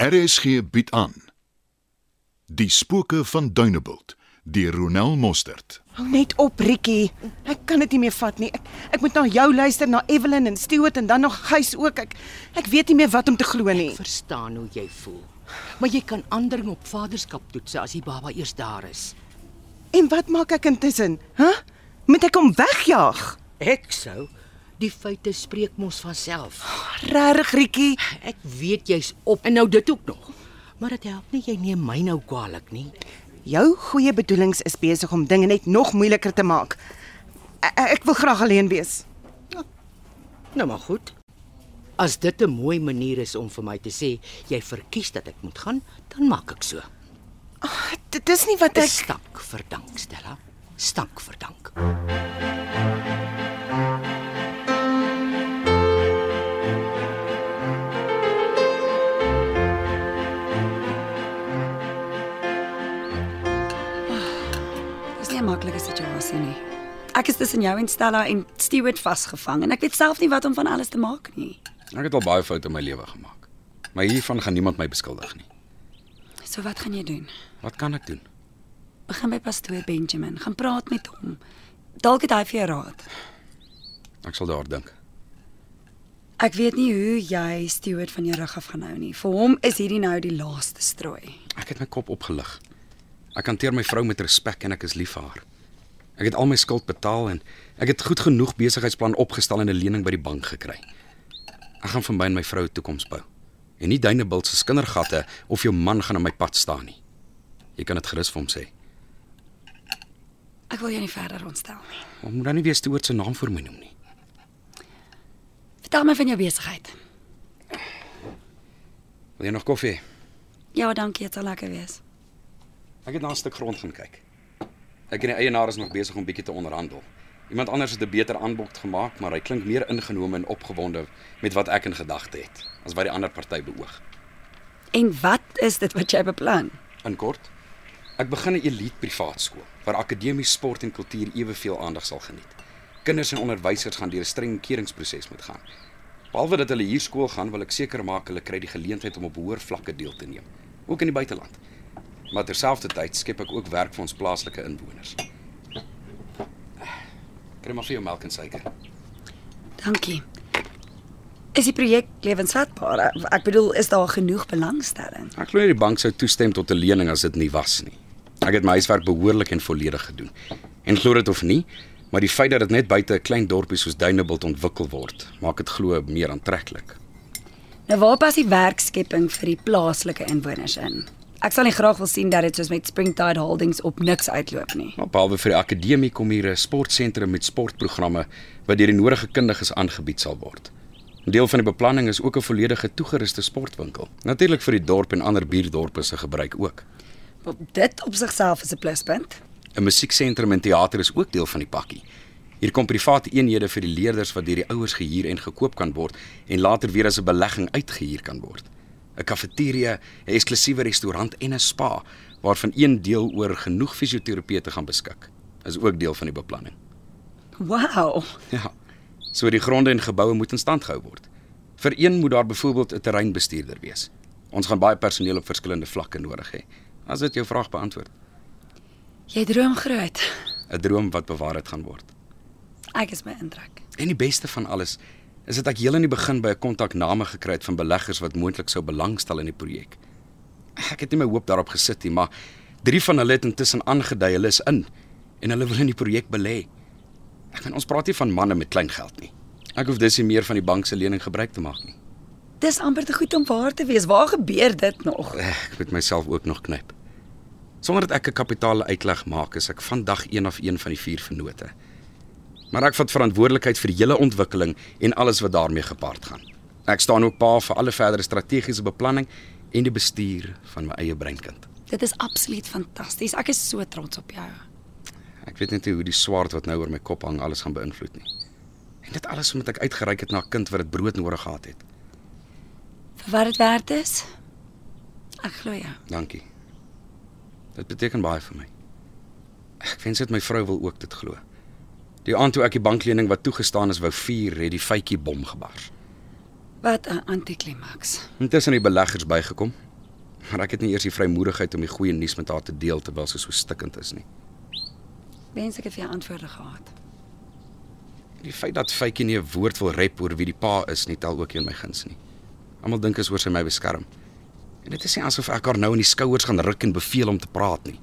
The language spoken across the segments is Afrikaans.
RSG bied aan Die spooke van Dunebuld deur Ronel Mostert. Hou net op, Rikkie. Ek kan dit nie meer vat nie. Ek, ek moet na jou luister, na Evelyn en Stuart en dan nog Gys ook. Ek ek weet nie meer wat om te glo nie. Verstaan hoe jy voel. Maar jy kan aandring op vaderskap toetse as die baba eers daar is. En wat maak ek intussen? Hæ? Huh? Moet ek hom wegjaag? Ek sou die feite spreek mos van self. Regtig, Rikkie? Ek weet jy's op en nou dit ook nog. Maar dit help nie jy neem my nou kwaadlik nie. Jou goeie bedoelings is besig om dinge net nog moeiliker te maak. Ek, ek wil graag alleen wees. Nou maar goed. As dit 'n mooi manier is om vir my te sê jy verkies dat ek moet gaan, dan maak ek so. Dit is nie wat Ek stank verdank, Stella. Stank verdank. Dis tussen jou en Stella en Stewart vasgevang en ek weet self nie wat om van alles te maak nie. Ek het al baie foute in my lewe gemaak. Maar hiervan gaan niemand my beskuldig nie. So wat gaan jy doen? Wat kan ek doen? Begin by pastoor Benjamin, gaan praat met hom. Dalk het hy vir jou raad. Ek sal daar dink. Ek weet nie hoe jy Stewart van jou rug af gaan hou nie. Vir hom is hierdie nou die laaste strooi. Ek het my kop opgelig. Ek hanteer my vrou met respek en ek is lief vir haar. Ek het al my skuld betaal en ek het goed genoeg besigheidsplan opgestel en 'n lening by die bank gekry. Ek gaan vir my en my vrou 'n toekoms bou. En nie Duinebult se skindergatte of jou man gaan in my pad staan nie. Jy kan dit gerus vir hom sê. Ek wil jou nie verder ontstel nie. Maar moet dan nie weer Stuart se naam vir my noem nie. Vertel my van jou besigheid. Wil jy nog koffie? Ja, dankie, dit sal lekker wees. Ek het na 'n stuk grond gaan kyk. Ek en die eienaar is nog besig om bietjie te onderhandel. Iemand anders het 'n beter aanbod gemaak, maar hy klink meer ingenome en opgewonde met wat ek in gedagte het as wat die ander party beoog. En wat is dit wat jy beplan? In kort, ek begin 'n elite privaat skool waar akademies, sport en kultuur eweveel aandag sal geniet. Kinders en onderwysers gaan deur 'n streng keuringsproses moet gaan. Behalwe dat hulle hier skool gaan, wil ek seker maak hulle kry die geleentheid om op hoër vlakke deel te neem, ook in die buiteland. Maar terselfdertyd skep ek ook werk vir ons plaaslike inwoners. Kry maar vir jou melk en suiker. Dankie. Is die projek lewensvatbaar? Ek bedoel, is daar genoeg belangstelling? Ek glo die bank sou toestem tot 'n lening as dit nie was nie. Ek het my huiswerk behoorlik en volledig gedoen. En glo dit of nie, maar die feit dat dit net buite 'n klein dorpie soos Dunebuld ontwikkel word, maak dit glo meer aantreklik. Nou waar pas die werkskepping vir die plaaslike inwoners in? Ek sal nie graag wil sien dat dit soos met Springtide Holdings op niks uitloop nie. Maar behalwe vir die akademie kom hier 'n sportsentrum met sportprogramme wat deur die nodige kundiges aangebied sal word. 'n Deel van die beplanning is ook 'n volledige toegeruste sportwinkel. Natuurlik vir die dorp en ander buurdorpe se gebruik ook. Wel, Dit op sigself is 'n pluspunt. 'n Musieksentrum en teater is ook deel van die pakkie. Hier kom private eenhede vir die leerders wat deur die ouers gehuur en gekoop kan word en later weer as 'n belegging uitgehuur kan word. 'n Kafeteria, 'n eksklusiewe restaurant en 'n spa waarvan een deel oor genoeg fisioterapeute gaan beskik. Is ook deel van die beplanning. Wow. Ja. So die gronde en geboue moet in stand gehou word. Vir een moet daar byvoorbeeld 'n terreinbestuurder wees. Ons gaan baie personeel op verskillende vlakke nodig hê. As dit jou vraag beantwoord. Jy droom groot. 'n Droom wat bewaarheid gaan word. Ek is my indruk. En die beste van alles is dat ek heel in die begin by 'n kontakname gekry het van beleggers wat moontlik sou belangstel in die projek. Ek het nie my hoop daarop gesit nie, maar drie van hulle het intussen aangedui hulle is in en hulle wil in die projek belê. Ek meen ons praat nie van manne met klein geld nie. Ek hoef dus nie meer van die bank se lening gebruik te maak nie. Dis amper te goed om waar te wees. Waar gebeur dit nog? Ek moet myself ook nog knyp. Sonder dat ek 'n kapitaal uitleg maak, is ek vandag een of een van die vier vennote. Maar ek vat verantwoordelikheid vir die hele ontwikkeling en alles wat daarmee gepaard gaan. Ek staan ook pa vir alle verdere strategiese beplanning en die bestuur van my eie breinkind. Dit is absoluut fantasties. Ek is so trots op jou. Ek weet net nie hoe die swaard wat nou oor my kop hang alles gaan beïnvloed nie. En dit alles omdat ek uitgereik het na 'n kind wat dit brood nodig gehad het. Vir wat dit werd is? Ek glo jou. Dankie. Dit beteken baie vir my. Ek wens dit my vrou wil ook dit glo. Die aand toe ek die banklening wat toegestaan is wou vier, het die fytjie bom gebars. Wat 'n antiklimaks. Intussen die beleggers bygekom Maar ek het nie eers die vrymoedigheid om die goeie nuus met haar te deel terwyl sy so stikkend is nie. Wens ek het vir jou antwoorde gehad. Die feit dat Faitjie nie 'n woord wil rep oor wie die pa is nie, tel ook nie in my guns nie. Almal dink is oor sy my beskerm. En dit is nie asof ek haar nou in die skouers gaan ruk en beveel om te praat nie.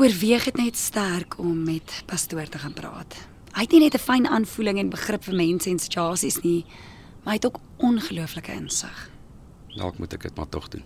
Oorweeg dit net sterk om met pastoor te gaan praat. Hy het nie net 'n fyn aanvoeling en begrip vir mense en situasies nie, maar hy het ook ongelooflike insig. Dalk moet ek dit maar tog doen.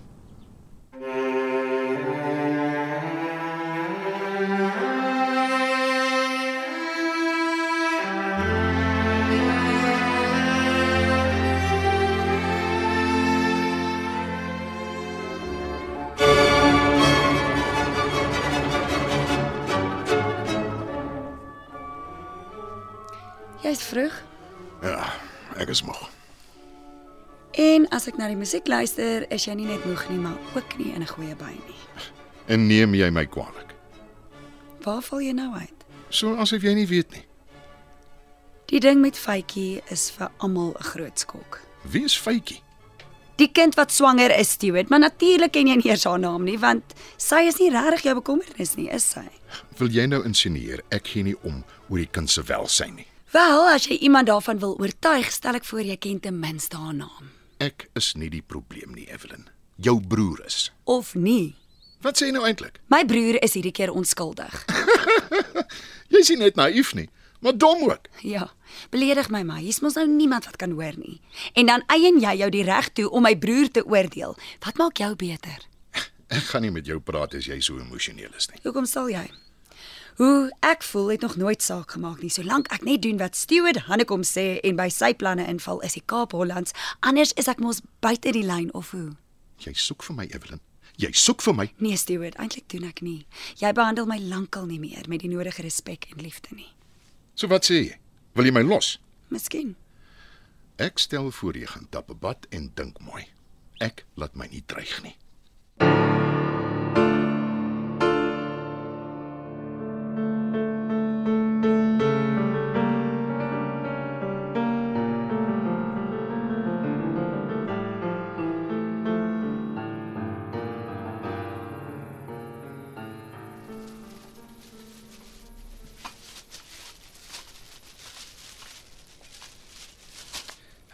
Na die musiek luister, is jy nie net moeg nie, maar ook nie in 'n goeie by nie. En neem jy my kwaadlik? Waar val jy nou uit? So asof jy nie weet nie. Die ding met Faitjie is vir almal 'n groot skok. Wie is Faitjie? Die kind wat swanger is, Stewart, maar natuurlik ken jy nie eers haar naam nie, want sy is nie regtig jou bekommernis nie, is sy? Wil jy nou insinueer ek gee nie om oor die kind se welsyn nie? Wel, as jy iemand daarvan wil oortuig, stel ek voor jy ken ten minste haar naam. Ek is nie die probleem nie, Evelyn. Jou broer is. Of nie. Wat sê jy nou eintlik? My broer is hierdie keer onskuldig. Jy's nie net naïef nie, maar dom ook. Ja, beledig my maar. Hier's mos nou niemand wat kan hoor nie. En dan eien jy jou die reg toe om my broer te oordeel. Wat maak jou beter? Ek gaan nie met jou praat as jy so emosioneel is nie. Hoekom sal jy? Hoe ek voel het nog nooit saak gemaak nie. Solank ek net doen wat Stewart Hannekom sê en by sy planne inval, is die Kaap Hollands. Anders is ek mos buite die lyn of hoe? Jy soek vir my, Evelyn. Jy soek vir my. Nee, Stewart, eintlik doen ek nie. Jy behandel my lankal nie meer met die nodige respek en liefde nie. So wat sê jy? Wil jy my los? Miskien. Ek stel voor jy gaan tap 'n bad en dink mooi. Ek laat my nie dreig nie.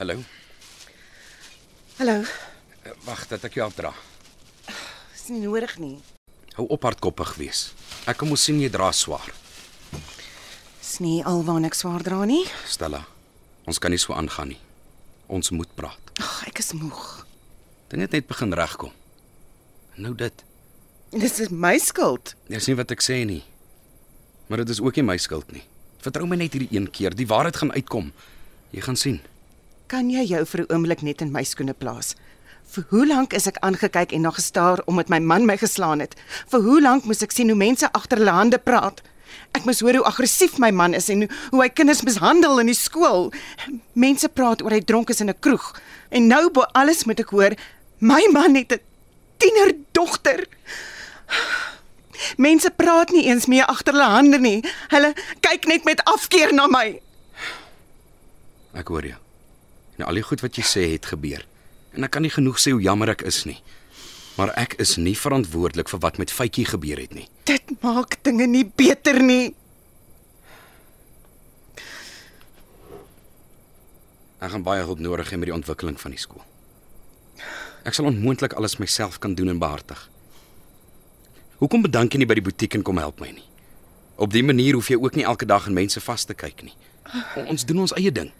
Hallo. Hallo. Uh, Wag, dat ek jou afdra. Dis nie nodig nie. Hou op hardkoppig wees. Ek kan mos sien jy dra swaar. Dis nie alwaar ek swaar dra nie. Stella, ons kan nie so aangaan nie. Ons moet praat. Ag, ek is moeg. Dinge het net begin regkom. Nou dit. Dis is my skuld. Dis nie wat ek sê nie. Maar dit is ook nie my skuld nie. Vertrou my net hierdie een keer. Die waarheid gaan uitkom. Jy gaan sien. Kan jy jou vir 'n oomblik net in my skoene plaas? Vir hoe lank is ek aangekyk en na gestaar omdat my man my geslaan het? Vir hoe lank moes ek sien hoe mense agter hulle hande praat? Ek moes hoor hoe aggressief my man is en hoe, hy kinders mishandel in die skool. Mense praat oor hy dronk is in 'n kroeg. En nou bo alles moet ek hoor my man het 'n tienerdogter. Mense praat nie eens meer agter hulle hande nie. Hulle kyk net met afkeer na my. Ek hoor jou. En al die goed wat jy sê het gebeur. En ek kan nie genoeg sê hoe jammer ek is nie. Maar ek is nie verantwoordelik vir wat met Faitjie gebeur het nie. Dit maak dinge nie beter nie. Ek gaan baie hulp nodig hê met die ontwikkeling van die skool. Ek sal onmoontlik alles myself kan doen en behartig. Hoekom bedank jy nie by die butiek en kom help my nie? Op dië manier hoef jy ook nie elke dag in mense vas te kyk nie. Ons doen ons eie ding,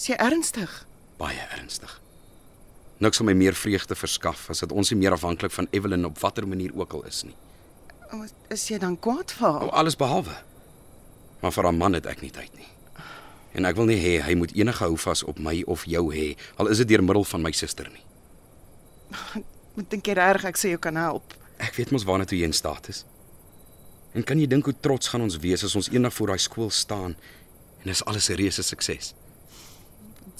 Is jy ernstig? baie ernstig. Niks sal my meer vreugde verskaf as dat ons nie meer afhanklik van Evelyn op watter manier ook al is nie. O, Is jy dan kwaad vir O, haar? alles behalwe. Maar vir 'n man het ek nie tyd nie. En ek wil nie hê hy moet enige houvas op my of jou hê, al is dit deur middel van my suster nie. Moet dink jy reg ek sê jou kan help? Ek weet mos waarna toe jy in staat is. En kan jy dink hoe trots gaan ons wees as ons eendag voor daai skool staan en dis alles 'n reuse sukses.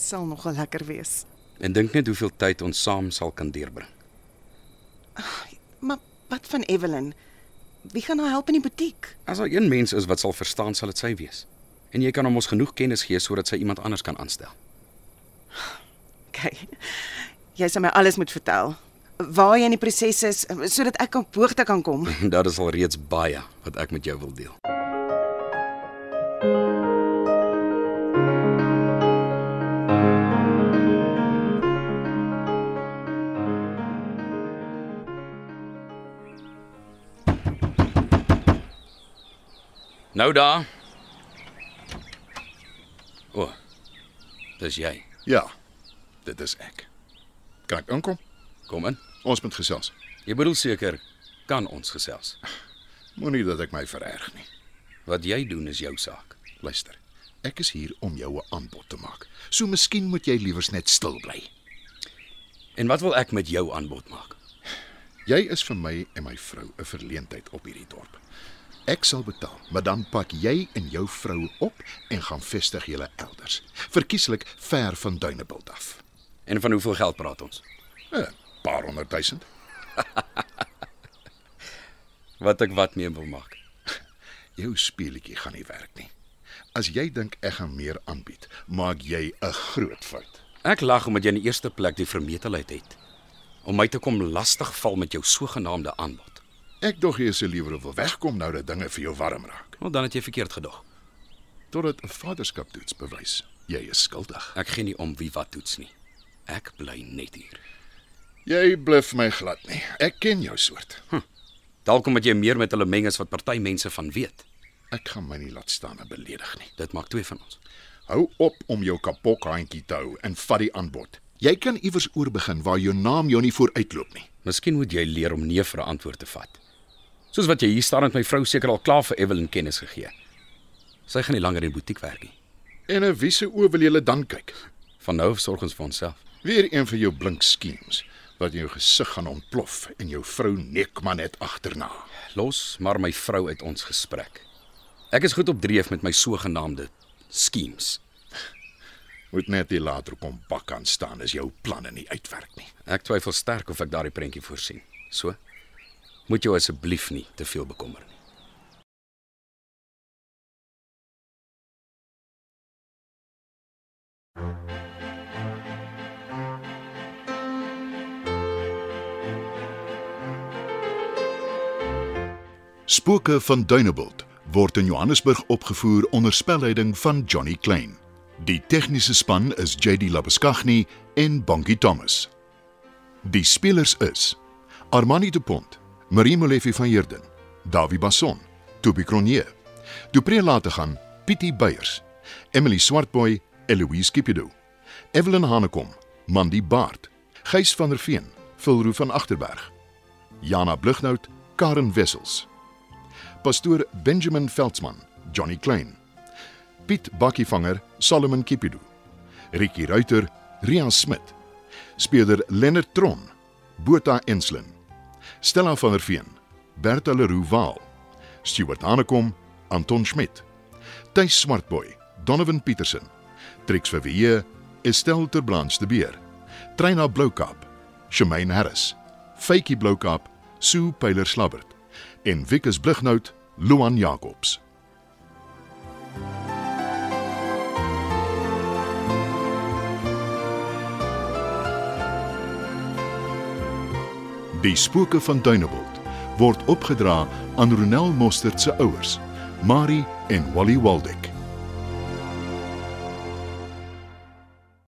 Sal nogal lekker wees. En dink net hoeveel tyd ons saam sal kan deurbring. Maar wat van Evelyn? Wie gaan haar help in die butiek? As daar een mens is wat sal verstaan, sal dit sy wees. En jy kan hom ons genoeg kennis gee sodat sy iemand anders kan aanstel. Kyk. Jy sal my alles moet vertel. waar jy in die proses is sodat ek op hoogte kan kom. Dit is al reeds baie wat ek met jou wil deel. Nou daar. O. Oh, dis jy. Ja. Dit is ek. Kan ek inkom? Kom in. Ons moet gesels. Jy bedoel seker kan ons gesels. Moenie dat ek my vererg nie. Wat jy doen is jou saak. Luister. Ek is hier om jou 'n aanbod te maak. So miskien moet jy liewers net stil bly. En wat wil ek met jou aanbod maak? Jy is vir my en my vrou 'n verleentheid op hierdie dorp. Ek sal betaal, maar dan pak jy en jou vrou op en gaan vestig julle elders. Verkieslik ver van Duinebult af. En van hoeveel geld praat ons? 'n Paar honderd duisend. Wat ek wat mee wil maak. Jou speletjie gaan nie werk nie. As jy dink ek gaan meer aanbied, maak jy 'n groot fout. Ek lag omdat jy in die eerste plek die vermetelheid het om my te kom lastigval met jou sogenaamde aanbod. Ek dog jy se liewer wil wegkom nou dat dinge vir jou warm raak. Want dan het jy verkeerd gedog. Totdat 'n vaderskaptoets bewys jy is skuldig. Ek gee nie om wie wat toets nie. Ek bly net hier. Jy bluf my glad nie. Ek ken jou soort. Dalk omdat jy meer met hulle meng as wat party mense van weet. Ek gaan my nie laat staan en beledig nie. Dit maak twee van ons. Hou op om jou kapokhandjie te hou en vat die aanbod. Jy kan iewers oorbegin waar jou naam jou nie vooruitloop nie. Miskien moet jy leer om nee vir 'n antwoord te vat. Soos wat jy hier staan met my vrou seker al klaar vir Evelyn kennis gegee. Sy gaan nie langer in die butiek werk nie. En 'n wie se oë wil jy dan kyk? Van nou af sorg ons vir onsself. Weer een van jou blink skems wat jou gesig gaan ontplof en jou vrou nek maar net agterna. Los maar my vrou uit ons gesprek. Ek is goed op dreef met my sogenaamde schemes. Moet net nie later kom bak aan staan as jou planne nie uitwerk nie. Ek twyfel sterk of ek daardie prentjie voorsien. So moet jou asseblief nie te veel bekommer nie. Spooke van Dunebuld word in Johannesburg opgevoer onder spelleiding van Johnny Klein. Die tegniese span is JD Labuskaghni en Bongie Thomas. Die spelers is Armani Dupont, Marie Molefe van Heerden, Dawie Basson, Toby Cronje. Dupré laat gaan Pietie Beyers, Emily Swartboy, Eloise Kipido, Evelyn Hanekom, Mandy Baard, Gys van der Veen, Vilroo van Agterberg, Jana Blugnout, Karen Wessels. Pastoor Benjamin Veldsmann, Johnny Klein. Piet Bakkievanger, Solomon Kipidu. Ricky Ruiter, Ria Smit. Speurder Lennard Tron, Botha Enslin. Stella van der Veen, Bertha Leroux Waal. Stuart Hanekom, Anton Schmidt. Tuis Swartboy, Donovan Petersen. Trix Verweer, Estel Terblanche de Beer. Treina Bloukap, Shemaine Harris. Faitjie Bloukap, Sue Pyler Slabbert en Wikus Blighnout, Luan Jacobs. Die spooke van Dunebuld word opgedra aan Ronel Mostert se ouers, Marie en Wally Waldeck.